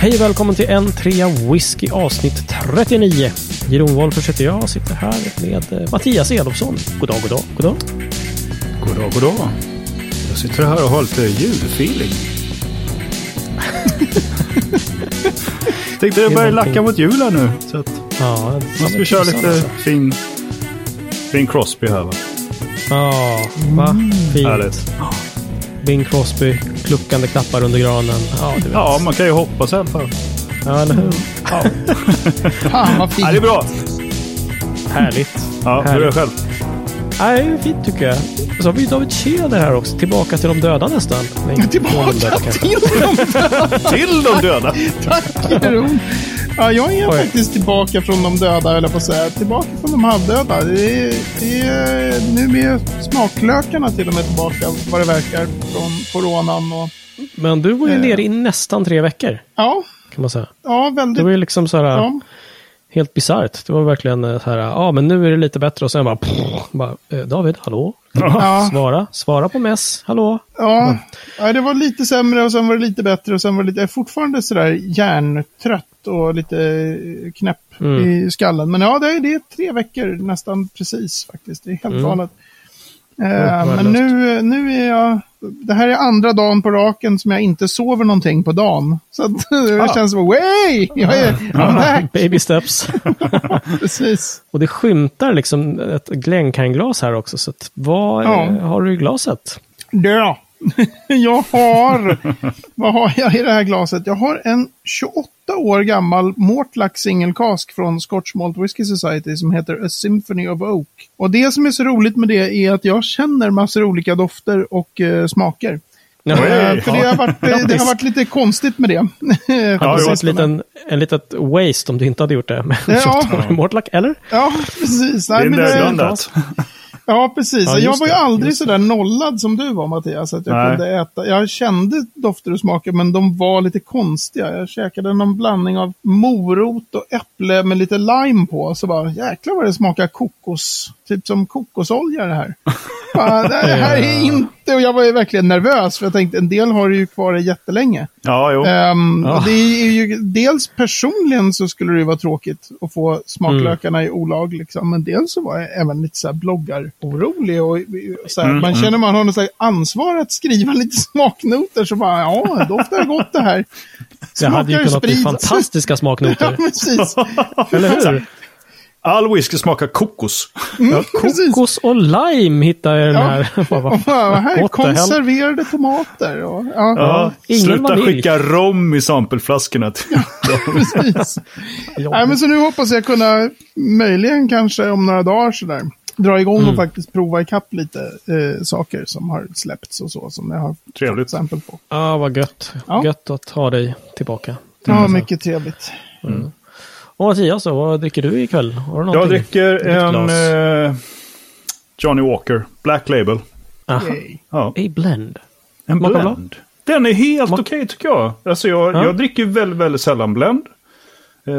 Hej och välkommen till en trea whisky avsnitt 39. Jeroen Wolffers heter jag och sitter här med eh, Mattias Elofsson. God dag, god dag, god dag. God dag, god dag. Jag sitter här och har lite julfeeling. Tänkte jag börjar lacka mot jul här nu. Så att Ja, man ska köra lite fin, fin Crosby här va. Ja, va? Fint. Härligt. Bing Crosby, kluckande knappar under granen. Ja. Ja, man kan ju hoppas i alla fall. ja eller hur? Ja, Fan vad fint. ja det är bra. Härligt. Ja, hur är det själv? Nej, fint tycker jag. Så har vi David Tjäder här också. Tillbaka till de döda nästan. Nej, de Tillbaka döda till dem. Till de döda! Tack Jeroen. Ja, jag är Oj. faktiskt tillbaka från de döda, eller på att säga. Tillbaka från de halvdöda. Det är, det är, nu med smaklökarna till och med tillbaka, vad det verkar, från coronan. Och, Men du var ju Eh. nere i nästan tre veckor. ja, Kan man säga. ja, Det väldigt. var ju liksom så här. Ja. Helt bisarrt. Det var verkligen eh, så här, ja men nu är det lite bättre och sen bara, pff, bara eh, David, hallå? Ja, Svara, svara på mess, hallå? ja, ja, det var lite sämre och sen var det lite bättre och sen var det lite, jag är fortfarande sådär hjärntrött och lite eh, knäpp Mm. i skallen. Men ja, det är, det är tre veckor nästan precis faktiskt. Det är helt Mm. Eh, men nu, nu är jag, det här är andra dagen på raken som jag inte sover någonting på dagen. Så att, det Ah. känns som, way! Jag är I'm back! Baby steps. Precis. och det skymtar liksom ett Glencairn-glas här också. Så att, vad Ja. har du i glaset? Ja, jag har, vad har jag i det här glaset? Jag har en 28 år gammal Mortlack single cask från Scotch Malt Whisky Society som heter A Symphony of Oak. Och det som är så roligt med det är att jag känner massor olika dofter och eh, smaker. Ja, Eh, Oj, för det har, varit, eh, det har varit lite konstigt med det. det Ja, var jo. ett liten, en litet waste om du inte hade gjort det. Med Ja. ja. Mortlack, eller? Ja, precis. Det är Nej, det- nödvändigt. Ja, precis. Ja, jag var ju det, aldrig just så där nollad som du var, Mattias. Att jag Nej. kunde äta. Jag kände dofter och smaker, men de var lite konstiga. Jag käkade någon blandning av morot och äpple med lite lime på. Så bara, jäklar vad det smakar kokos. Typ som kokosolja det här. Bara, det här är inte... Och jag var verkligen nervös, för jag tänkte en del har det ju kvar det jättelänge. Ja, jo. Ehm, Ja. och Det är ju, dels personligen så skulle det ju vara tråkigt att få smaklökarna i olag. Liksom. Men dels så var jag även lite så här bloggar-orolig. Och, så här, Mm, man mm. känner man har något ansvar att skriva lite smaknoter. Så bara, ja, det doftar gott det här. Det hade ju kunnat bli fantastiska Ja, smaknoter. precis. eller hur? All whisky smakar kokos. Ja, precis. kokos och lime hittar jag i den Ja. här. Vad- vad konserverade tomater. Och, ja, Ja, ingen sluta vanilj. skicka rom i sampleflaskorna. till- precis. Nej, men så nu hoppas jag kunna, möjligen kanske om några dagar sådär, dra igång Mm. och faktiskt prova ikapp lite eh, saker som har släppts och så, som jag har Trevligt. exempel på. Ja, vad gött. Ja. Gött att ha dig tillbaka. Ja, mycket trevligt. Och Mattias då, vad dricker du ikväll? Har du Jag dricker en eh, Johnny Walker Black Label. Aha. Ja, A blend. en bra? blend. Den är helt Smak- okej tycker jag. Alltså jag, Ja. jag dricker väldigt, väldigt sällan blend. Eh,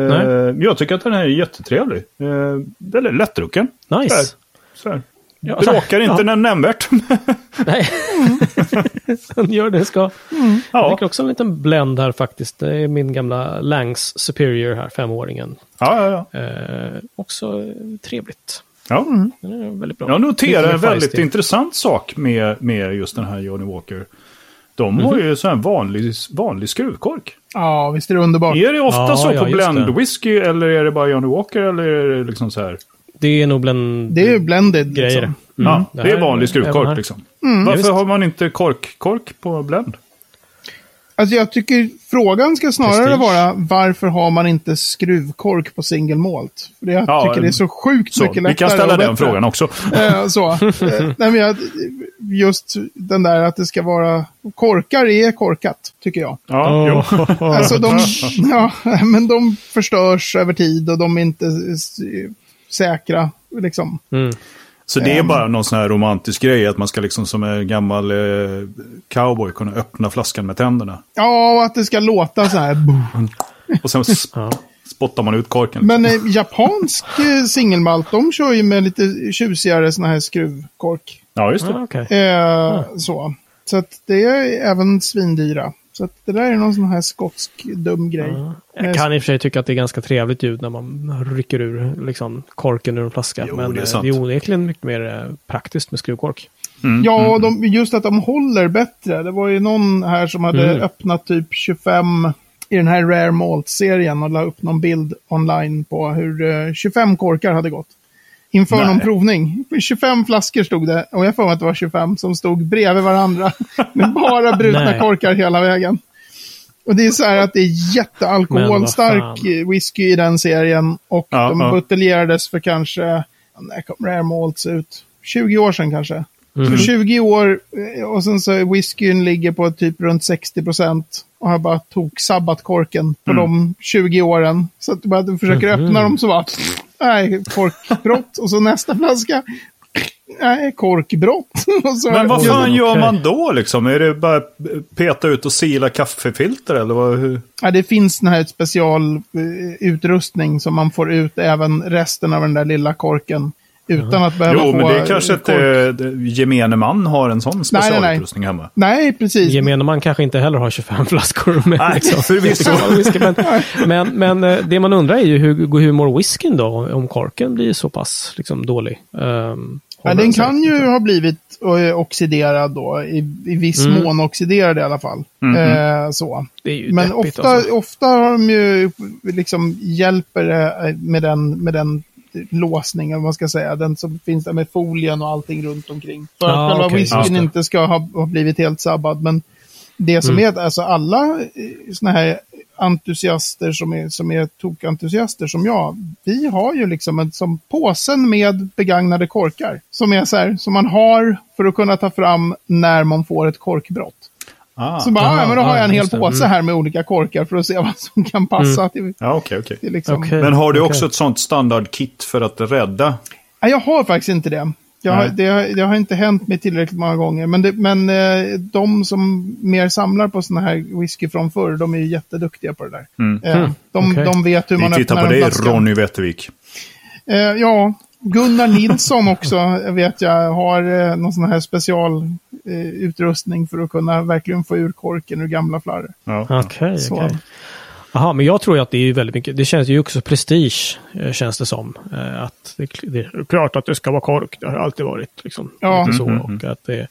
jag tycker att den här är jättetrevlig. Eh, väldigt lättdrucken. Nice. Där. Så här. Ja, Bråkar ja. inte nämnvärt. Nej. Den gör det den ska. Jag ja. dricker också en liten blend här faktiskt. Det är min gamla Langs Superior här, femåringen. Ja, ja, ja. Eh, också trevligt. ja. Den är väldigt bra. Jag noterar en väldigt feisty. intressant sak med, med just den här Johnny Walker. De har Mhm. ju så här vanlig, vanlig skruvkork. Ja, visst är det underbart. Är det ofta Ja, så ja, på blend whisky eller är det bara Johnny Walker eller är det liksom så här? Det är nog blend... Det är ju blended. grejer. Liksom. Mm. Ja, Det det är vanlig skruvkork liksom. Ja, Varför har man inte kork, kork på blend? Alltså jag tycker frågan ska snarare Prestige. vara varför har man inte skruvkork på single malt? För det, jag Ja, tycker det är så sjukt Så, mycket vi lättare kan ställa den frågan också. Eh, så. Eh, nej, men jag, just den där att det ska vara... Korkar är korkat, tycker jag. Ja, jo. Alltså de, ja, men de förstörs över tid och de är inte säkra. Liksom. Mm. Så det är Ehm. bara någon sån här romantisk grej att man ska liksom som en gammal eh, cowboy kunna öppna flaskan med tänderna. Ja, och att det ska låta så här. Och sen spottar man ut korken. Men eh, japansk eh, singelmalt, de kör ju med lite tjusigare såna här skruvkork. Ja, just det. Ah, okej. Eh, Så. Så att det är även svindyra. Så att det där är någon sån här skotsk dum grej. Ja. Jag kan i och för sig tycka att det är ganska trevligt ljud när man rycker ur liksom, korken ur en flaska. Jo, men det är eh, sant. det är onekligen mycket mer eh, praktiskt med skruvkork. Mm, Ja, mm. och de, just att de håller bättre. Det var ju någon här som hade Mm. öppnat typ 25 i den här Rare Malt-serien och la upp någon bild online på hur eh, 25 korkar hade gått. Inför Nej. någon provning. 25 flaskor stod det, och jag får mig att det var 25 som stod bredvid varandra. Med bara brutna korkar hela vägen. Och det är så här att det är jättealkoholstark whisky i den serien. Och Ja, de ja. buteljerades för kanske, när kom Rare Malts ut? 20 år sedan kanske. Mhm. Så 20 år eh, och sen så whiskyn ligger på typ runt 60 procent. Och har bara tok sabbat korken på de 20 åren. Så att du bara försöker Mhm. öppna dem så bara, nej, korkbrott. och så nästa flaska, nej, korkbrott. så, Men vad fan gör man då liksom? Är det bara peta ut och sila kaffefilter eller vad? Hur? Ja, det finns den här specialutrustning som man får ut även resten av den där lilla korken. Utan att behöva Jo, få men det är kanske kork. inte gemene man har en sån specialutrustning hemma. Nej, precis. Gemene man kanske inte heller har 25 flaskor med. Nej, liksom, förvisso. whisky, men, men, men eh, det man undrar är ju hur, hur mår whiskyn då? Om korken blir så pass liksom, dålig. Um, Ja, den kan ju ha blivit eh, oxiderad då, i, i viss Mm. mån oxiderad i alla fall. Mhm. Eh, så. Det är ju Men ofta, alltså. ofta har de ju liksom hjälper det med den, med den låsningen, vad man ska säga. Den som finns där med folien och allting runt omkring. För att själva okej, whiskyn det. inte ska ha, ha blivit helt sabbad. Men det som Mm. är, alltså alla sådana här entusiaster som är, som är tokentusiaster som jag, vi har ju liksom en som påsen med begagnade korkar. Som är så här, som man har för att kunna ta fram när man får ett korkbrott. Ah. Så bara, Aha, ja, men då har ja, jag en hel just det. påse Mm. här med olika korkar för att se vad som kan passa till, Ja, okej, okej. till liksom. Okej. Men har du också ett sånt standardkit för att rädda? Nej, jag har faktiskt inte det. Jag har, det, har- det har inte hänt mig tillräckligt många gånger. Men, det, men eh, de som mer samlar på såna här whisky från förr, de är ju jätteduktiga på det där. Mm. Eh, de, okej. de vet hur man Vi tittar öppnar på en dig. Ronny Wettervik. Eh, ja, Gunnar Nilsson också vet jag har någon sån här eh, utrustning för att kunna verkligen få ur korken ur gamla flarror. Ja. Okej, okej. Jaha, men jag tror ju att det är väldigt mycket, det känns ju också prestige, eh, känns det som. Eh, Att det, det är klart att det ska vara kork, det har alltid varit. Liksom, Ja. lite så, Mm, och att det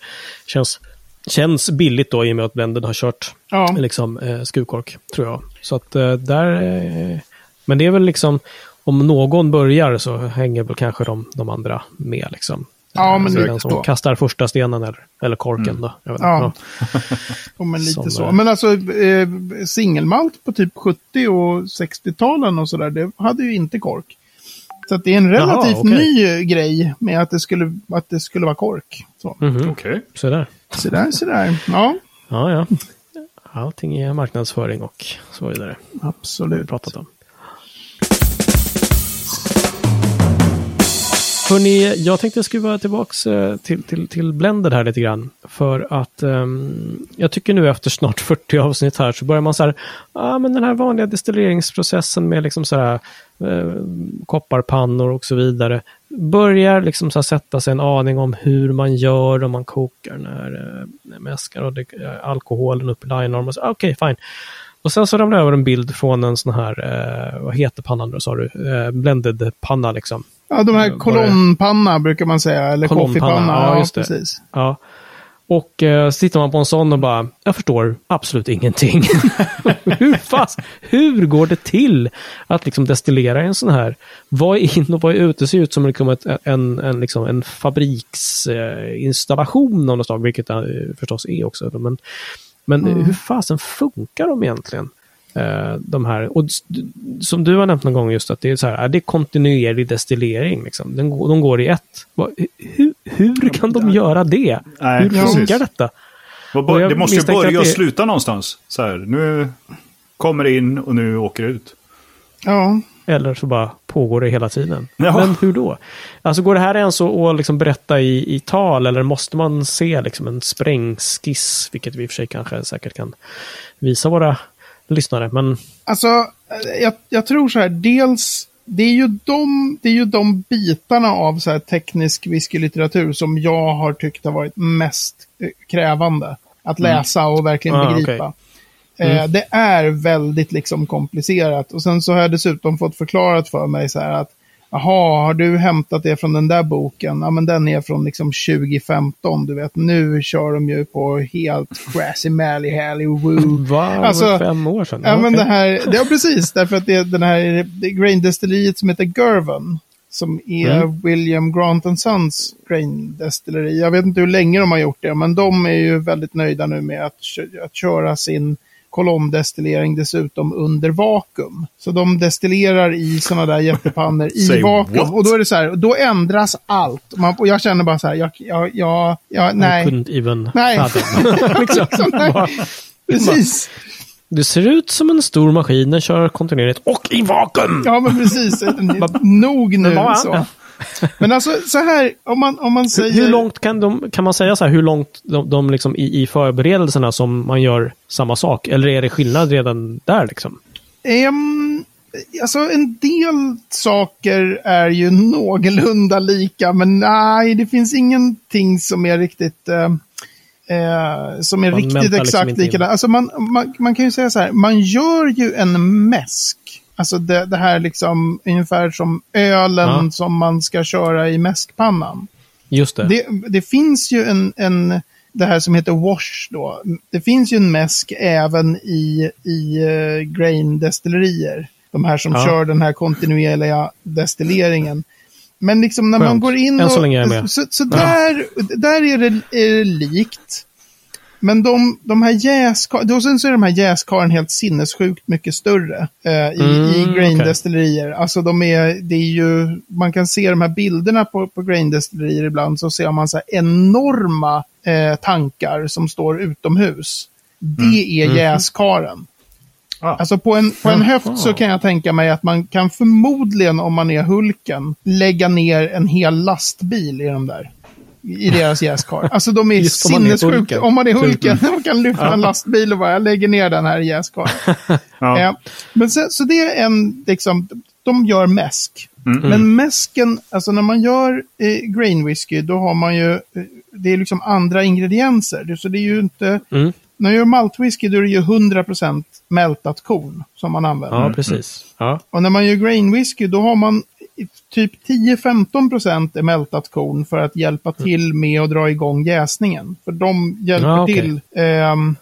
känns, känns billigt då i och med att Blenden har kört Ja, liksom, eh, skruvkork, tror jag. Så att eh, där... Eh, men det är väl liksom, om någon börjar så hänger väl kanske de, de andra med. Liksom. Ja, men Alltså den som så. kastar första stenen eller, eller korken. Då. Jag vet inte. Ja. Ja. och men lite Som, så. Men alltså eh, singelmalt på typ 70 och 60-talen och sådär, det hade ju inte kork. Så att det är en relativt Jaha, okej. ny grej med att det skulle, att det skulle vara kork. Så, Mhm. Okej. Så där. så där, så där. Ja, Ja, ja. Allting är marknadsföring och så vidare. Absolut. pratat om. Hörrni, jag tänkte skruva tillbaks eh, till, till, till Blender här lite grann. För att um, jag tycker nu efter snart 40 avsnitt här så börjar man så här, ja ah, men den här vanliga destilleringsprocessen med liksom så här eh, kopparpannor och så vidare. Börjar liksom så här sätta sig en aning om hur man gör om man kokar den här eh, mäskar och det, eh, alkoholen upp i linearm och så, ah, okej fine. Och sen så ramlar jag över en bild från en sån här, eh, vad heter pannan då sa du? Eh, blended panna liksom. Ja, de här det- kolonnpanna brukar man säga, eller koffepanna. ja, Ja, precis. Ja. Och eh, så tittar man på en sån och bara, jag förstår absolut ingenting. hur, fast, hur går det till att liksom destillera en sån här? Vad är in och vad är ute? Det ser ut som liksom ett, en, en, liksom en fabriksinstallation av något slag, vilket det eh, förstås är också. Men, men Mm. hur fasen funkar de egentligen? Eh, de här, och som du har nämnt någon gång just att det är så här, är det kontinuerlig destillering. Liksom. Den, går- de går i ett. Hur, hur kan de göra det? Nej, hur precis. funkar detta? Det måste ju börja och det- sluta någonstans. Så här, nu kommer det in och nu åker det ut. Ja, Eller så bara pågår det hela tiden. Ja. Men hur då? Alltså går det här ens att att liksom berätta i, i tal eller måste man se liksom en sprängskiss? Vilket vi i och för sig kanske säkert kan visa våra lyssnare. Men Alltså, jag, jag tror så här, dels, det är ju de, det är ju de bitarna av så här teknisk whiskylitteratur som jag har tyckt har varit mest eh, krävande att läsa och verkligen Ah, begripa. okej. Eh, det är väldigt liksom komplicerat. Och sen så har jag dessutom fått förklarat för mig så här att Jaha, har du hämtat det från den där boken? Ja, men den är från liksom 2015, du vet. Nu kör de ju på helt crazy mally hally woo. Va? Alltså, fem år sedan? Ja, men okej. det här, ja precis, därför att det är den här det grain-destilleriet som heter Gervin. Som är Mm. William Grant Sons grain-destilleri. Jag vet inte hur länge de har gjort det, men de är ju väldigt nöjda nu med att, att köra sin kolomdestillering dessutom under vakuum. Så de destillerar i sådana där jättepannor i vakuum. what? Och då är det så här, då ändras allt. Man, och jag känner bara så här, jag, jag, jag, jag I nej. couldn't even Nej. liksom. nej. Precis. Det ser ut som en stor maskin, den kör kontinuerligt och i vakuum! Ja, men precis. Nog nu. Så. Men alltså, så här, om man, om man säger... Hur långt kan, de, kan man säga så här, hur långt de, de liksom i, i förberedelserna som man gör samma sak? Eller är det skillnad redan där liksom? Ehm, alltså, en del saker är ju någorlunda lika, men nej, det finns ingenting som är riktigt... eh, eh, som är Man riktigt liksom exakt in. likadant. Alltså man, man, man kan ju säga så här, man gör ju en mäsk. Alltså det, det här liksom ungefär som ölen Ja. som man ska köra i mäskpannan. Just det. Det, det finns ju en, en, det här som heter wash då. Det finns ju en mäsk även i, i uh, grain-destillerier. De här som Ja. kör den här kontinuerliga destilleringen. Men liksom när man Skönt. går in Än och... så länge är jag med. Så, så där, där är det, är det likt. Men de, de här jäskarna, och sen så är de här jäskarna helt sinnessjukt mycket större eh, i, i Mm, grain-destillerier. Alltså de är, det är ju, man kan se de här bilderna på, på grain-destillerier ibland, så ser man så här enorma eh, tankar som står utomhus. Det är jäskaren. Ah. Alltså på en, på en höft så kan jag tänka mig att man kan förmodligen, om man är Hulken, lägga ner en hel lastbil i de där. I deras jäskar. Alltså de är Just om man är. Hulken. Man kan lyfta en lastbil och bara, jag lägger ner den här i jäskar. Ja. Eh, men så, så det är en, liksom, de gör mäsk. Mm. Men mäsken, alltså när man gör eh, grain whisky, då har man ju, eh, det är liksom andra ingredienser. Så det är ju inte, Mm. när man gör maltwhisky då är det ju 100% mältat korn som man använder. Ja, precis. Ja. Och när man gör grain whisky då har man typ 10-15% är mältat korn för att hjälpa till med att dra igång jäsningen. För de hjälper Ja, okej. till. ehm,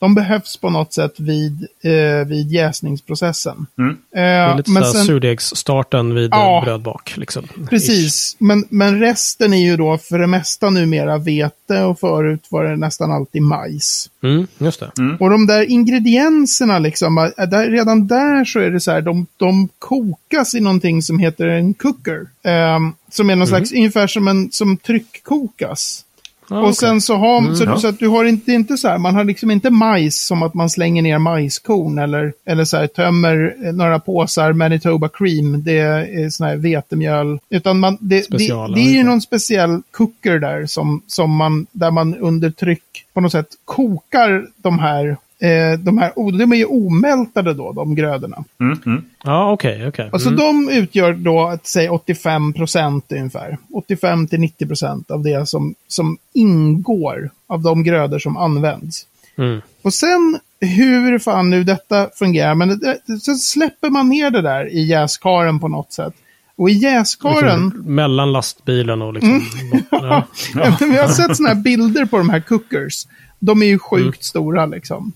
de behövs på något sätt vid, eh, vid jäsningsprocessen. Mm. Eh, Det är lite men sen- surdegsstarten vid Ja. brödbak. Liksom. Precis, men, men resten är ju då för det mesta numera vete och förut var det nästan alltid majs. Mm, just det. Och de där ingredienserna, liksom, äh, där, redan där så är det så här, de, de kokas i någonting som heter en cooker. ehm, som är någon slags, ungefär som en som tryckkokas. Och okej. sen så har så, ja. så att du har inte, inte så här, man har liksom inte majs som att man slänger ner majskorn eller, eller så här, tömmer några påsar Manitoba cream, det är sån här vetemjöl. Utan man, det, det, Special, det är ju någon speciell cooker där som, som man, där man under tryck på något sätt kokar de här Eh, de här, oh, de är ju omältade då, de grödorna. Mm. Mm. Ja, okej, okej. Alltså Mm. de utgör då, säg 85 procent ungefär. 85 till 90 procent av det som, som ingår av de grödor som används. Mm. Och sen hur fan nu detta fungerar, men det, det, så släpper man ner det där i jäskaren på något sätt. Och i jäskaren, Liksom, mellan lastbilen och liksom... Ja. Ja, men vi har sett sådana här bilder på de här cookers. De är ju sjukt stora liksom.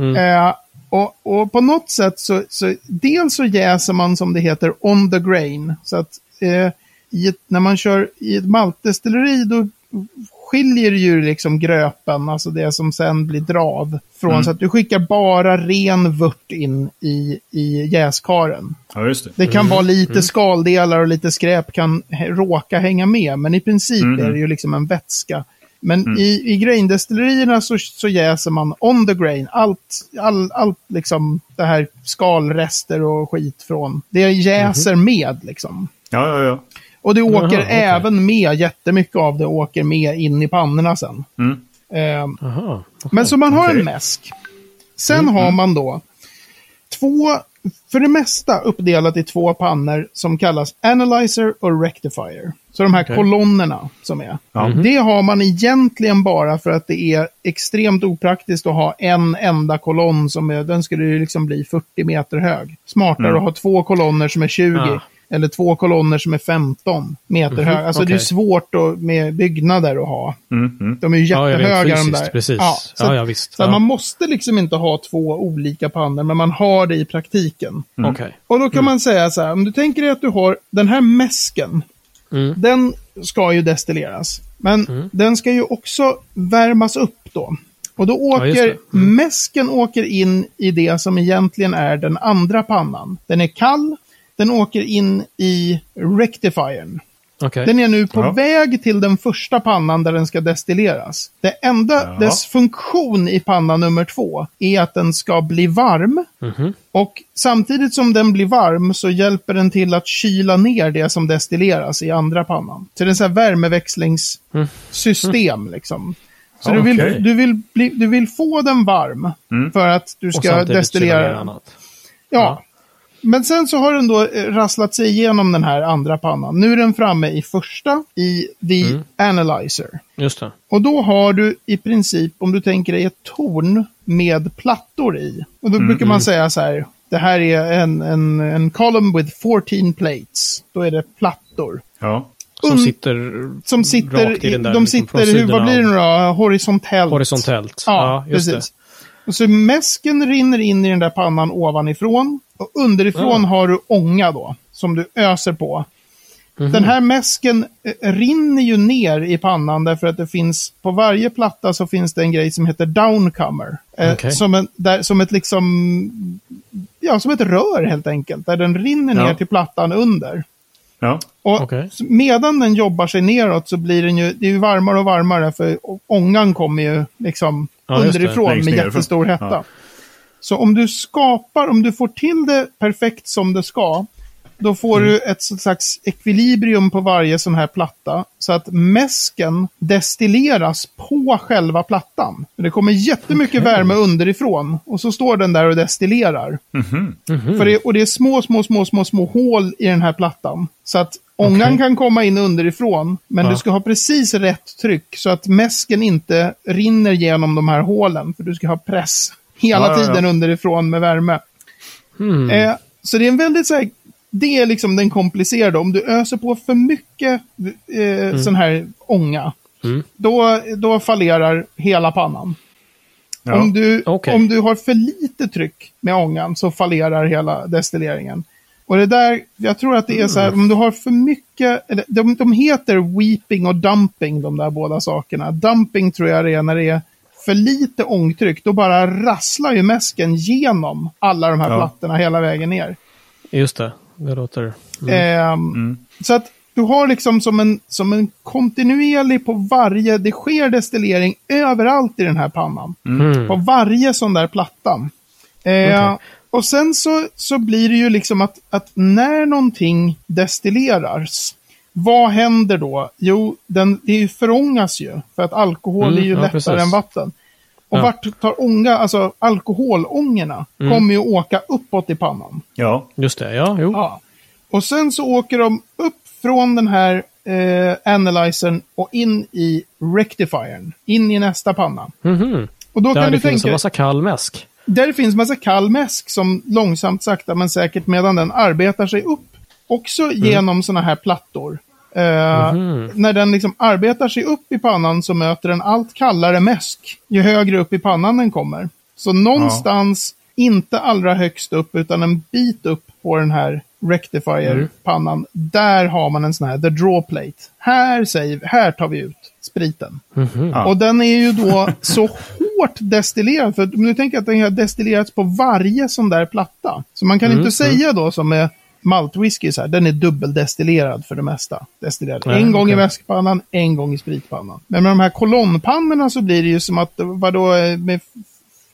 Mm. Eh, och, och på något sätt så, så, dels så jäser man som det heter on the grain. Så att eh, ett, när man kör i ett maltdestilleri då skiljer ju liksom gröpen, alltså det som sen blir drav, från så att du skickar bara ren vört in i, i jäskaren. Ja, just det. Det kan vara lite skaldelar och lite skräp kan råka hänga med, men i princip Mm. är det ju liksom en vätska. Men i, i graindestillerierna så, så jäser man on the grain. Allt, all, allt liksom det här skalrester och skit från. Det jäser med liksom. Ja, ja, ja. Och det åker Jaha, okej. även med, jättemycket av det åker med in i pannorna sen. Mm. Ehm, Aha, okej. men så man har okej. en mäsk. Sen har man då två för det mesta uppdelat i två pannor som kallas Analyzer och Rectifier. Så de här Okej. kolonnerna som är. Det har man egentligen bara för att det är extremt opraktiskt att ha en enda kolonn som är, den skulle ju liksom bli 40 meter hög. Smartare att ha två kolonner som är 20. Ah. Eller två kolonner som är 15 meter höga. Alltså det är svårt att, med byggnader att ha. Mm, mm. De är ju Ja, jättehöga de fysiskt, där. precis. så Ja, ja, visst. Så Ja. man måste liksom inte ha två olika pannor, men man har det i praktiken. Okej. Och då kan man säga så här, om du tänker dig att du har den här mäsken, Mm. den ska ju destilleras. Men den ska ju också värmas upp då. Och då Ja, åker det. Mm. mäsken åker in i det som egentligen är den andra pannan. Den är kall, den åker in i rectifiern. Okej. Den är nu på Ja. väg till den första pannan där den ska destilleras. Det enda, Ja. dess funktion i panna nummer två är att den ska bli varm. Mhm. Och samtidigt som den blir varm så hjälper den till att kyla ner det som destilleras i andra pannan. Så det är en sån här värmeväxlingssystem liksom. Så Ja, du, vill, du, vill bli, du vill få den varm för att du ska destillera annat. Ja. Men sen så har den då eh, rasslat sig igenom den här andra pannan. Nu är den framme i första, i the Mm. analyzer. Just det. Och då har du i princip, om du tänker dig ett torn med plattor i. Och då Mm, brukar man säga så här, det här är en, en, en column with 14 plates. Då är det plattor. Ja. Som sitter Som sitter, rakt i den där, de liksom, sitter, hur, vad blir det nu då? Horisontellt. Horisontellt. Ja, just precis. Och så mäsken rinner in i den där pannan ovanifrån. Och underifrån Ja. har du ånga då, som du öser på. Mhm. Den här mäsken eh, rinner ju ner i pannan därför att det finns, på varje platta så finns det en grej som heter downcomer. Eh, Okej. som, en, där, som ett liksom, ja som ett rör helt enkelt. Där den rinner ner Ja. till plattan under. Ja. Och s- medan den jobbar sig neråt så blir den ju, det är ju varmare och varmare för ångan kommer ju liksom Ja, underifrån med jättestor hetta. Så om du skapar, om du får till det perfekt som det ska, då får Mm. du ett slags ekvilibrium på varje sån här platta. Så att mäsken destilleras på själva plattan. Det kommer jättemycket värme underifrån och så står den där och destillerar. Mhm. För det, och det är små, små, små, små, små hål i den här plattan. Så att ångan Okej. kan komma in underifrån, men Ja. du ska ha precis rätt tryck så att mäsken inte rinner genom de här hålen. För du ska ha press hela Ja, ja, ja. tiden underifrån med värme. Hmm. Eh, så det är en väldigt så här, det är liksom den komplicerade. Om du öser på för mycket eh, sån här ånga, Mm. då, då fallerar hela pannan. Ja. Om, du, Okej. om du har för lite tryck med ångan så fallerar hela destilleringen. Och det där, jag tror att det är så här, Mm. om du har för mycket, de, de heter weeping och dumping, de där båda sakerna. Dumping tror jag det är när det är för lite ångtryck, då bara rasslar ju mäsken genom alla de här Ja. plattorna hela vägen ner. Just det. Det låter... Mm. Ehm, Så att du har liksom som en, som en kontinuerlig på varje, det sker destillering överallt i den här pannan. Mm. På varje sån där platta. Eh, Och sen så, så blir det ju liksom att, att när någonting destilleras, vad händer då? Jo, den, det förångas ju. För att alkohol Mm, är ju ja, lättare precis. än vatten. Och Ja. vart tar ånga, alltså alkoholångorna, Mm. kommer ju åka uppåt i pannan. Ja. Just det, ja, jo. Ja. Och sen så åker de upp från den här eh, analyzern och in i rectifiern. In i nästa panna. Mhm. Och då Där kan det du finns tänka, en massa kall mäsk. där finns massa kall mäsk som långsamt, sakta men säkert medan den arbetar sig upp. Också genom sådana här plattor. Eh, När den liksom arbetar sig upp i pannan så möter den allt kallare mäsk ju högre upp i pannan den kommer. Så någonstans, inte allra högst upp utan en bit upp på den här rectifier-pannan, där har man en sån här the draw plate. Här, säger, vi- här tar vi ut spriten. Ja. Och den är ju då så hårt destillerad. För om du tänker att den har destillerats på varje sån där platta. Så man kan inte säga då som med maltwhisky så här, den är dubbeldestillerad för det mesta. Destillerad. Nej, en gång i väskpannan, en gång i spritpannan. Men med de här kolonnpannorna så blir det ju som att, vadå, eh, med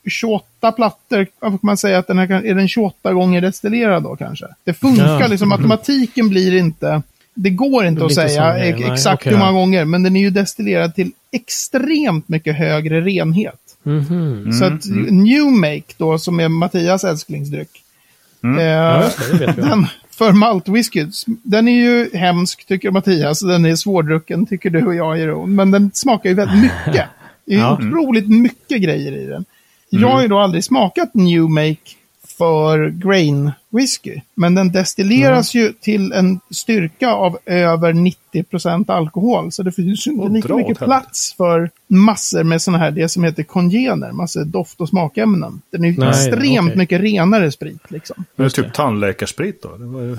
28 plattor, vad kan man säga att den här är den 28 gånger destillerad då kanske? Det funkar Ja. liksom, matematiken blir inte, det går inte Det att inte säga nej, ex- nej, exakt okej, hur många gånger, men den är ju destillerad till extremt mycket högre renhet. Mhm. Så att New Make då, som är Mattias älsklingsdryck, Eh, Ja, den, för maltwhisky. Den är ju hemsk, tycker Mattias. Den är svårdrucken, tycker du och jag, Jeroen. Men den smakar ju väldigt mycket. Det är Ja. otroligt mycket grejer i den. Jag har ju då aldrig smakat New Make för grain whisky. Men den destilleras ju till en styrka av över 90% alkohol. Så det finns ju inte lika mycket plats för massor med sådana här, det som heter kongener, massor doft och smakämnen. Den är ju Nej, extremt okej. mycket renare sprit liksom. Det är typ tandläkarsprit då. Det var ju...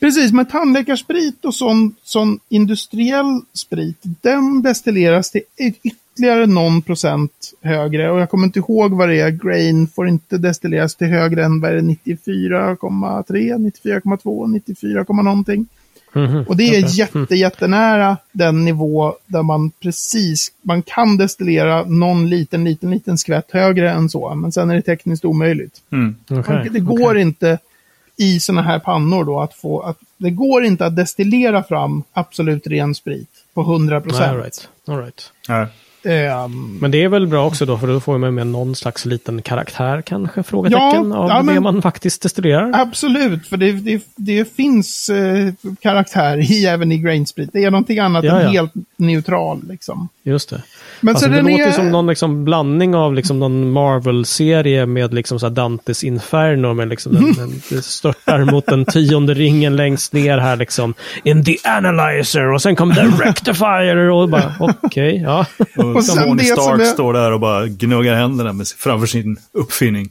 Precis, men tandläkarsprit och sån, sån industriell sprit, den destilleras till ytterligare någon procent högre. Och jag kommer inte ihåg vad det är. Grain får inte destilleras till högre än vad är det, 94,3, 94,2, 94, någonting. Mhm, Och det är okej. jätte, jättenära den nivå där man precis, man kan destillera någon liten, liten, liten skvätt högre än så. Men sen är det tekniskt omöjligt. Mm. Man- Det går okej. inte i sådana här pannor då att få, att, det går inte att destillera fram absolut ren sprit på 100 Nej, procent. all right. All right. Nej. Ehm, Men det är väl bra också då, för då får man med någon slags liten karaktär kanske, frågetecken, Ja, av ja, det men- man faktiskt destillerar. absolut, för det, det, det finns eh, karaktär i, även i grainsprit. Det är någonting annat Ja, än helt neutral. Liksom. Just det. Men alltså, så det den låter är... som någon liksom blandning av liksom någon Marvel-serie med liksom så här Dantes Inferno. Med liksom den, den, det störtar mot den tionde ringen längst ner här liksom. In the analyzer och sen kom the rectifier och bara okej, ja. Och, Och sen Tony Stark är- står där och bara gnuggar händerna med, framför sin uppfinning.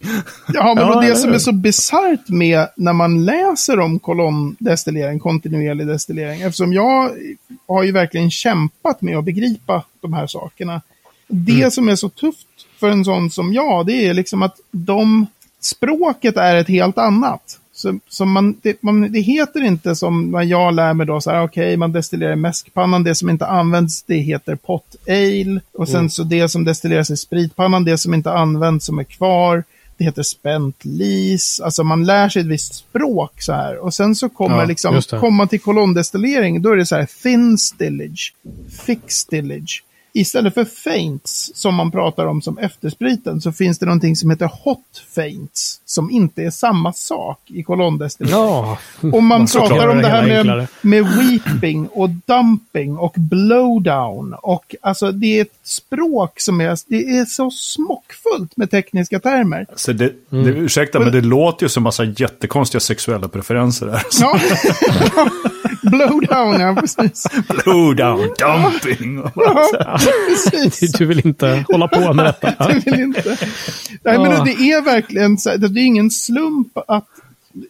Ja, men Ja, och det som är så bisarrt med när man läser om kolonndestillering, kontinuerlig destillering, eftersom jag har ju verkligen kämpat med att begripa de här sakerna. Det Mm. som är så tufft för en sån som jag, det är liksom att de, språket är ett helt annat. Så, så man, det, man, det heter inte som när jag lär mig då, så här, okej, man destillerar i mäskpannan, det som inte används, det heter pot ale. Och sen så det som destilleras i spritpannan, det som inte används som är kvar, det heter spent lease. Alltså man lär sig ett visst språk så här. Och sen så kommer Ja, liksom, komma till kolondestillering, då är det så här thin stillage, thick stillage. Istället för faints, som man pratar om som efterspriten, så finns det någonting som heter hot faints, som inte är samma sak i kolondestillering. Ja, Och man Såklart. pratar om det här med, enklare. med weeping och dumping och blowdown. Och alltså det är ett språk som är, det är så smockfullt med tekniska termer. Så det, Mm. det, ursäkta, men det låter ju som massa jättekonstiga sexuella preferenser där. Ja. blowdown, ja precis. Blowdown, dumping. Ja, precis. du vill inte hålla på med detta. Du vill inte. Nej, men det är verkligen det är ingen slump att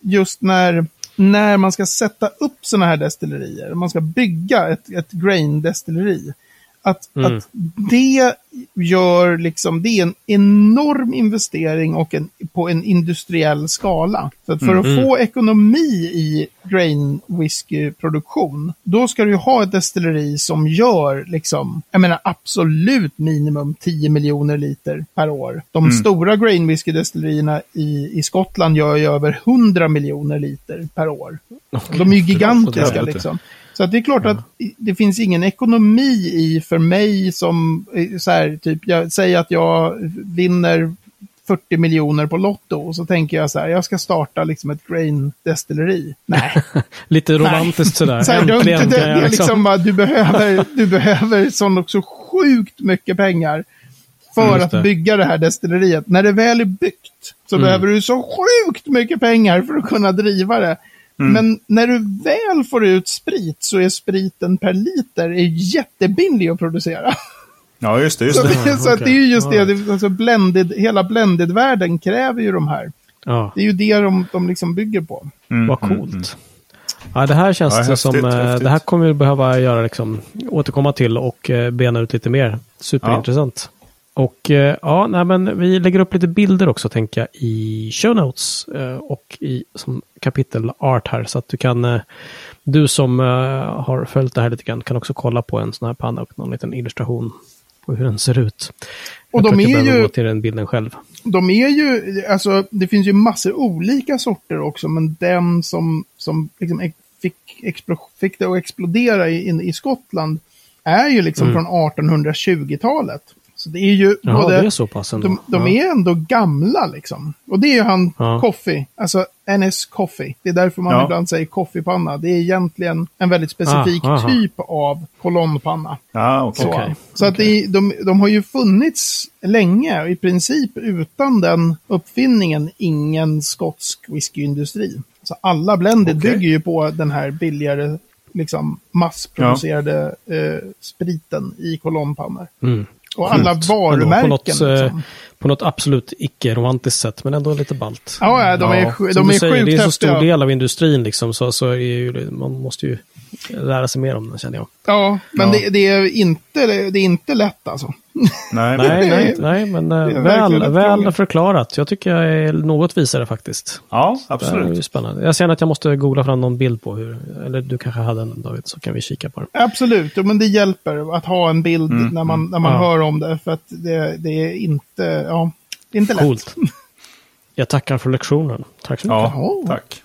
just när, när man ska sätta upp sådana här destillerier, man ska bygga ett, ett grain-destilleri, att, Mm. att det gör liksom, det är en enorm investering och en, på en industriell skala. Så att för att få ekonomi i grain whisky-produktion, då ska du ha ett destilleri som gör liksom, jag menar absolut minimum 10 miljoner liter per år. De stora grain whisky-destillerierna i, i Skottland gör ju över 100 miljoner liter per år. De är ju gigantiska liksom. Så att det är klart att i- det finns ingen ekonomi i för mig som, eh, så här, typ, jag säger att jag vinner 40 miljoner på Lotto och så tänker jag så här, jag ska starta liksom ett grain destilleri. Nej. Lite romantiskt sådär. Så här, du, Äntligen det, det jag är liksom liksom... bara, du behöver, du behöver sån också sjukt mycket pengar för Mm, att det. bygga det här destilleriet. När det väl är byggt så Mm. behöver du så sjukt mycket pengar för att kunna driva det. Mm. Men när du väl får ut sprit så är spriten per liter är jättebillig att producera. Ja, just det. Just Så, det. det, så att det är ju just det, det alltså blended, hela blended-världen kräver ju de här. Ja, Det är ju det de, de liksom bygger på. Mm, vad mm, coolt. Ja, det här känns Ja, det häftigt, som, eh, häftigt. det här kommer vi behöva göra liksom, återkomma till och eh, bena ut lite mer. Superintressant. Och eh, ja, nej, men vi lägger upp lite bilder också tänker jag i show notes eh, och i som kapitel art här så att du kan, eh, du som har följt det här lite grann kan också kolla på en sån här panna och någon liten illustration på hur den ser ut. Och Jag de är ju- gå till den bilden själv. De är ju, alltså det finns ju massor olika sorter också, men den som, som liksom fick, explo, fick det att explodera i, i Skottland är ju liksom Mm. från 1820-talet. Så det är ju Jaha, både... det är så pass ändå. De, de ja. är ändå gamla liksom. Och det är ju han Ja. Coffee, alltså NS Coffee. Det är därför man Ja. ibland säger koffepanna. Det är egentligen en väldigt specifik Ah, typ av kolonnpanna. Ja, okej. Så, Okej, så att det, de, de har ju funnits länge. och I princip utan den uppfinningen ingen skotsk whiskyindustri. Så alla blended Okej. bygger ju på den här billigare liksom massproducerade eh, spriten i kolonnpannor. Mm. Och alla varumärken. På något, eh, liksom. på något absolut icke-romantiskt sätt, men ändå lite ballt. Ja, de är, Ja, sj- Som de är säger, sjukt det är så stor del av industrin, liksom, så, så är ju, man måste ju lära sig mer om den, känner jag. Ja, men Ja. Det, det, är inte, det är inte lätt alltså. Nej, Nej, nej, nej, men eh, väl, väl förklarat. Jag tycker jag är något visare faktiskt. Ja, Det är absolut. spännande. Jag känner att jag måste googla fram någon bild på hur, eller du kanske hade en David, så kan vi kika på den. Absolut, men det hjälper att ha en bild Mm, när man, när man Ja. hör om det. För att det, det är inte, ja, det är inte lätt. Coolt. Jag tackar för lektionen. Tack så mycket. Ja, Jaha. tack.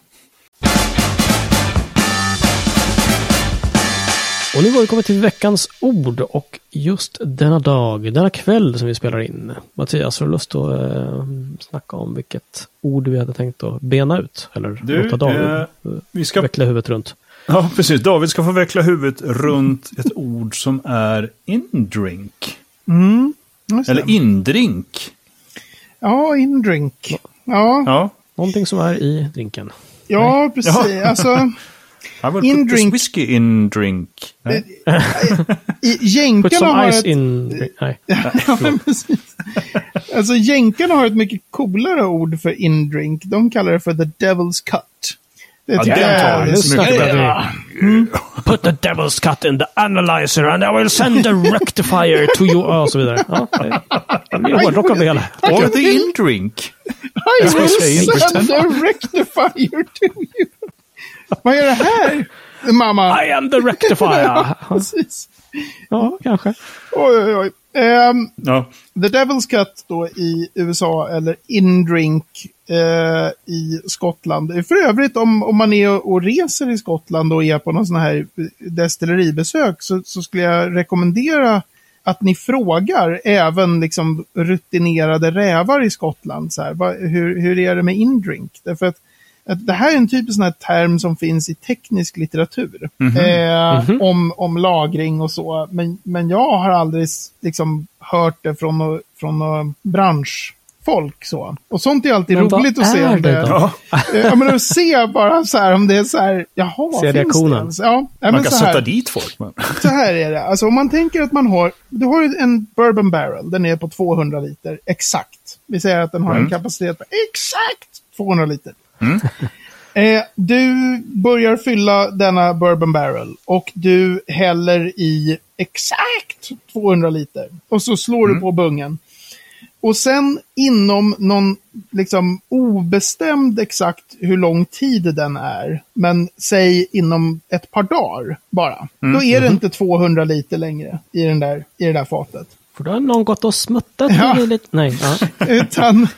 Och nu har vi kommit till veckans ord och just denna dag, denna kväll som vi spelar in. Mattias, har du lust att eh, snacka om vilket ord vi hade tänkt att bena ut? Eller Du, låta David eh, Vi ska veckla huvudet runt? Ja, precis. David ska få veckla huvudet runt ett ord som är indrink. Mm. Eller indrink. Ja, indrink. Ja, Ja. Någonting som är i drinken. ja precis. Alltså, I will put Indrink. this whiskey in drink. Nej. i, Put jänkarna some har ice ett... in... drink. Nej. Ja, men precis. Alltså jänkarna har ett mycket coolare ord för indrink. De kallar det för the devil's cut. Det Ja, den tar är vi. nu så mycket bättre. vi. Put the devil's cut in the analyzer and I will send the rectifier to you. Och så vidare. Ja, det det blir hårdrock av det hela. Or the indrink. I ska will in send a rectifier to you. Vad är det här, mamma? I am the rectifier. Precis. Ja, kanske. Oj, oj, oj. Ehm, Ja. The Devil's Cut då i USA eller Indrink eh, i Skottland. För övrigt om, om man är och, och reser i Skottland och är på någon sån här destilleribesök så, så skulle jag rekommendera att ni frågar även liksom rutinerade rävar i Skottland. Så här, vad, hur, hur är det med indrink? Därför att det här är en typisk sån här term som finns i teknisk litteratur. Eh, Om, om lagring och så. Men, men jag har aldrig liksom hört det från, nå- från nå branschfolk. Så. Och sånt är alltid Men vad roligt att se. är om det då? Ja. Eh, Ja, men att se bara så här om det är så här, jaha, Se finns reaktionen. det ens? Ja, Man men kan så här, sätta dit folk. Men. så här är det. Alltså om man tänker att man har, du har ju en bourbon barrel, den är på 200 liter, exakt. Vi säger att den har en Mm. kapacitet på exakt 200 liter. Eh, du börjar fylla denna bourbon barrel och du häller i exakt 200 liter. Och så slår du på bungen. Och sen inom någon liksom obestämd exakt hur lång tid den är, men säg inom ett par dagar bara. Då är det inte 200 liter längre i, den där, i det där fatet. För då har någon gått och smuttat Ja. lite... Nej, ja. Utan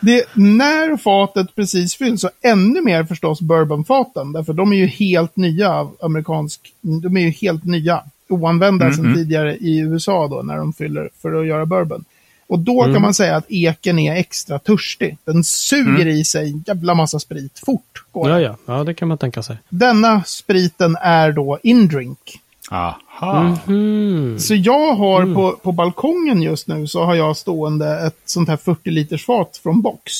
det, när fatet precis fylls, så ännu mer förstås bourbonfaten. Därför de är ju helt nya av amerikansk, de är ju helt nya. Oanvända sedan tidigare i USA då när de fyller för att göra bourbon. Och då kan man säga att eken är extra törstig. Den suger i sig en jävla massa sprit fort. Går Ja, det. ja, ja, det kan man tänka sig. Denna spriten är då indrink. Aha. Mm. Så jag har på, på balkongen just nu så har jag stående ett sånt här 40 liters fat från box.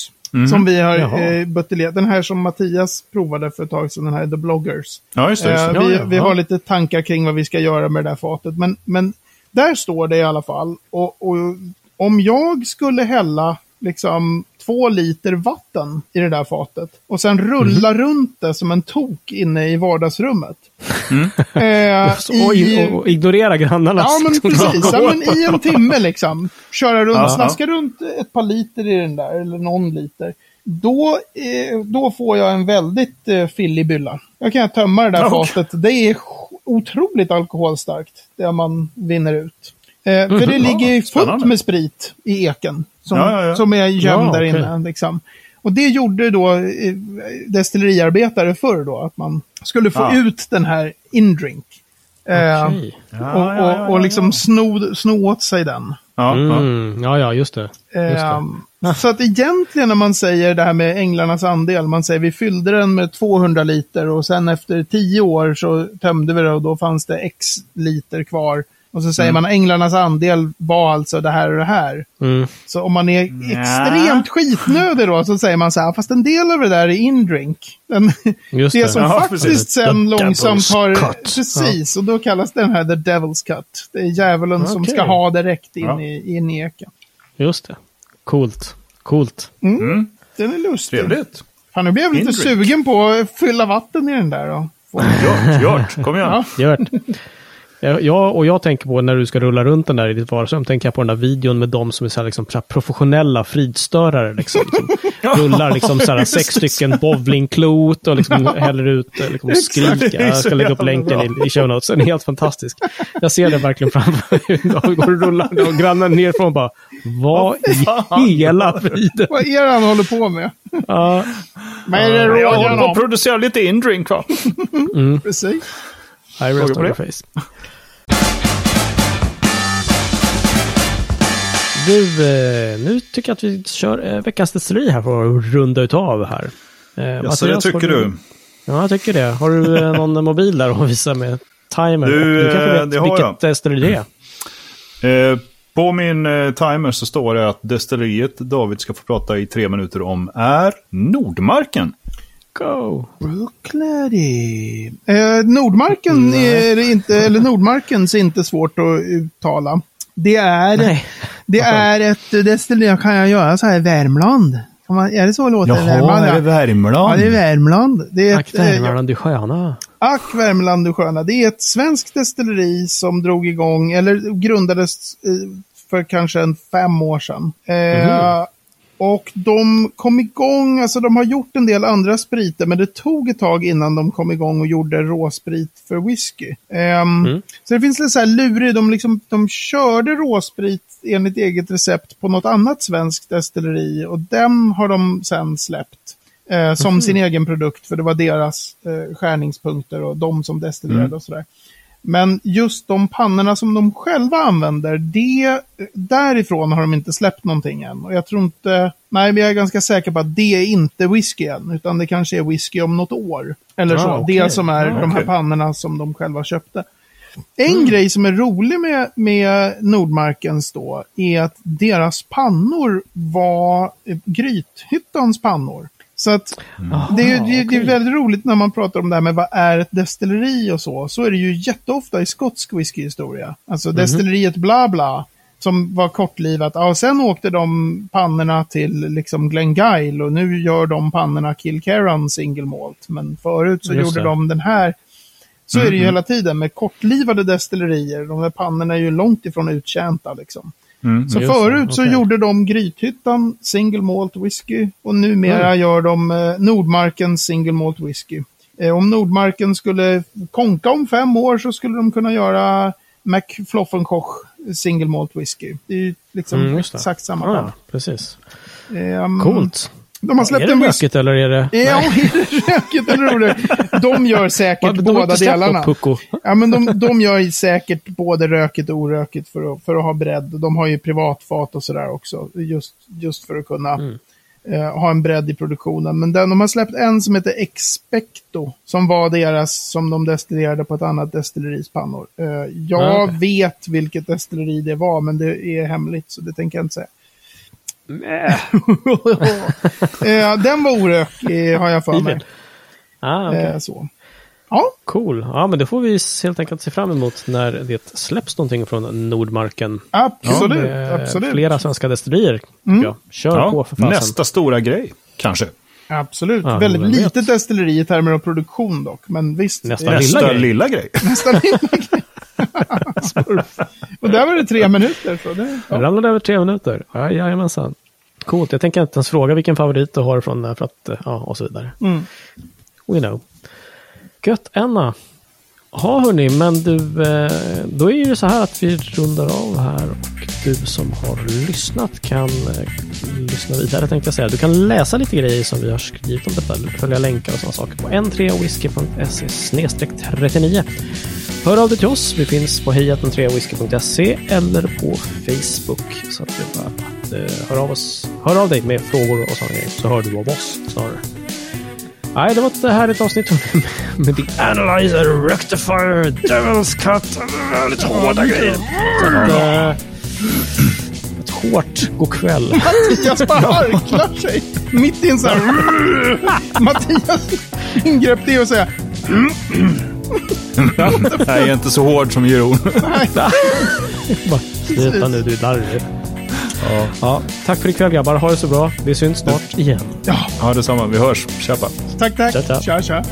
Som vi har Jaha. eh, buteljerat. Den här som Mattias provade för ett tag sedan, den här The Bloggers. Ja, just det. Just Eh, det. Ja, vi, ja, vi har lite tankar kring vad vi ska göra med det där fatet. Men, men där står det i alla fall. Och, och om jag skulle hälla liksom två liter vatten i det där fatet och sen rulla Mhm. runt det som en tok inne i vardagsrummet. Mm. Eh, och, i- och, och ignorera grannarnas... Ja, men precis. Ja, men I en timme liksom. Köra runt, Ja. snaska runt ett par liter i den där, eller någon liter. Då, eh, då får jag en väldigt eh, fillig bylla. Jag kan tömma det där okej. fatet. Det är otroligt alkoholstarkt, det man vinner ut. Eh, för det ligger ju fullt spännande. med sprit i eken. Som, Ja, ja, ja. som är gömd Ja, där okej. inne. Liksom. Och det gjorde då eh, destilleriarbetare förr då, att man skulle få Ja. ut den här indrink. Eh. Ja, och, ja, ja, och, och liksom sno, sno åt sig den. Ja, ja. Mm, ja, ja, just det. Just det. Ehm, så att egentligen när man säger det här med änglarnas andel, man säger vi fyllde den med 200 liter och sen efter 10 år så tömde vi det och då fanns det x liter kvar. Och så säger man änglarnas andel var alltså det här och det här. Mm. Så om man är extremt skitnödig då så säger man så här, fast en del av det där är indrink. Den, Just det det. som Ja, faktiskt precis. sen The långsamt har... cut. Precis, och då kallas den här the devil's cut. Det är djävulen som Okej. ska ha det rätt in Ja. i, in i eken. Just det. Coolt. Coolt. Mm. Den är lustig. Trevligt. Fan, nu blev jag lite sugen på att fylla vatten i den där. Då. Få- Gjort, gjort. Kom igen. Ja. Gör det. Jag, och jag tänker på när du ska rulla runt den där i ditt vardagsrum, tänker jag på den där videon med de som är så här, liksom, professionella fridstörare. Liksom, som rullar liksom, så här, sex stycken bowlingklot och liksom, häller ut eh, liksom, och skriker. Jag ska lägga upp länken i, i show notes. Den är helt fantastisk. Jag ser det verkligen framför mig. Går och rullar och grannen nerifrån och bara, vad i hela friden? Vad är det han håller på med? Ja, Vad är det Jag håller på att producera lite indrink va? Precis. I rest on your face. Du, eh, nu tycker jag att vi kör eh, veckans destilleri här för att runda utav här. Eh, Jaså, det tycker du? Ja, jag tycker det. Har du någon mobil där att visa med timer? Du, du kanske vet det har vilket destilleri det är? Eh, på min timer så står det att destilleriet David ska få prata i tre minuter om är Nordmarken. Go! Brooklady. Eh, Nordmarken är det inte, eller Nordmarkens är inte svårt att uttala. Det är, Nej. det är ett destilleri, kan jag göra så här Värmland? Man, är det så det låter i Värmland? ja? Värmland? Ja, det är Värmland. Det är Ack, ett, eh, Värmland, du sköna. Ack Värmland du sköna. Det är ett svenskt destilleri som drog igång, eller grundades eh, för kanske en fem år sedan. Eh, Och de kom igång, alltså de har gjort en del andra spriter, men det tog ett tag innan de kom igång och gjorde råsprit för whisky. Ehm, Så det finns lite så här lurig, de, liksom, de körde råsprit enligt eget recept på något annat svenskt destilleri och den har de sen släppt. Eh, som sin egen produkt, för det var deras eh, skärningspunkter och de som destillerade och sådär. Men just de pannorna som de själva använder, det, därifrån har de inte släppt någonting än. Och jag tror inte, nej men jag är ganska säker på att det är inte whisky än, utan det kanske är whisky om något år. Eller Ah, så. okej. Det som är Ah, de här okej. pannorna som de själva köpte. En grej som är rolig med, med Nordmarkens då är att deras pannor var Grythyttans pannor. Så att det, är, det, är- det är väldigt roligt när man pratar om det här med vad är ett destilleri och så. Så är det ju jätteofta i skotsk whiskyhistoria. Alltså destilleriet bla bla. Som var kortlivat. Ja, och sen åkte de pannorna till liksom Glengyle och nu gör de pannorna Kilkerran single malt. Men förut så Just gjorde det. de den här. Så är det ju hela tiden med kortlivade destillerier. De här pannorna är ju långt ifrån uttjänta liksom. Mm. Så förut så okej. gjorde de Grythyttan Single Malt Whisky och numera Mm. gör de eh, Nordmarken Single Malt Whisky. Eh, om Nordmarken skulle konka om fem år så skulle de kunna göra McFloffenkoch Single Malt Whisky. Det är ju liksom Mm, exakt samma Ja, panna. precis. Ehm, Coolt. De har släppt är det en eller är det... Ja, är det rökigt eller roligt? De gör säkert de båda delarna. Pucko. Ja, men de, de gör säkert både rökigt och orökigt för att, för att ha bredd. De har ju privatfat och sådär också. Just, just för att kunna Mm. eh, ha en bredd i produktionen. Men den, de har släppt en som heter Expecto. Som var deras, som de destillerade på ett annat destilleris pannor. Eh, jag Ah, okej. vet vilket destilleri det var, men det är hemligt så det tänker jag inte säga. Nej. eh, den var orök, eh, har jag för mig. Ah. Eh, så. Ja, Cool. Ja, men det får vi helt enkelt se fram emot när det släpps någonting från Nordmarken. absolut. Med absolut. Flera svenska destillerier. Mm. Ja, kör på Ja, för fasen. nästa stora grej, kanske. Absolut. Ja, Väldigt litet destilleri i termer av produktion dock. Men visst. Nästa är lilla Nästa grej. lilla grej. nästa lilla grej. Och där var det tre minuter. Så det, ja. ramlade över tre minuter. Ja, jajamensan. Coolt. Jag tänker inte ens fråga vilken favorit du har från för att, ja, och så vidare. Mm. We know. Gött, Anna. Ja, hörni, men du, eh, då är det så här att vi rundar av här och du som har lyssnat kan eh, lyssna vidare tänkte jag säga. Du kan läsa lite grejer som vi har skrivit om detta, följa länkar och sådana saker på n3whisky.se 39. Hör av dig till oss. Vi finns på hejatn3whisky.se eller på Facebook. Så att det är bara att eh, höra av, oss, hör av dig med frågor och sådana grejer så hör du av oss snarare. Nej, det var ett härligt avsnitt med, med The Analyzer, Rectifier, Devil's Cut. Lite hårda grejer. Eh, ett hårt god kväll. Mattias bara harklar sig mitt i en sån här... Mattias ingrepp det är att säga Nej, jag är inte så hård som Jeroen. Bara, Sluta nu, du är larvig. Ja. ja, tack för ikväll grabbar. Ha det så bra. Vi syns snart igen. ja, Ja, detsamma. Vi hörs. Tjappa. tack tack. Tja, tja. Tja tja.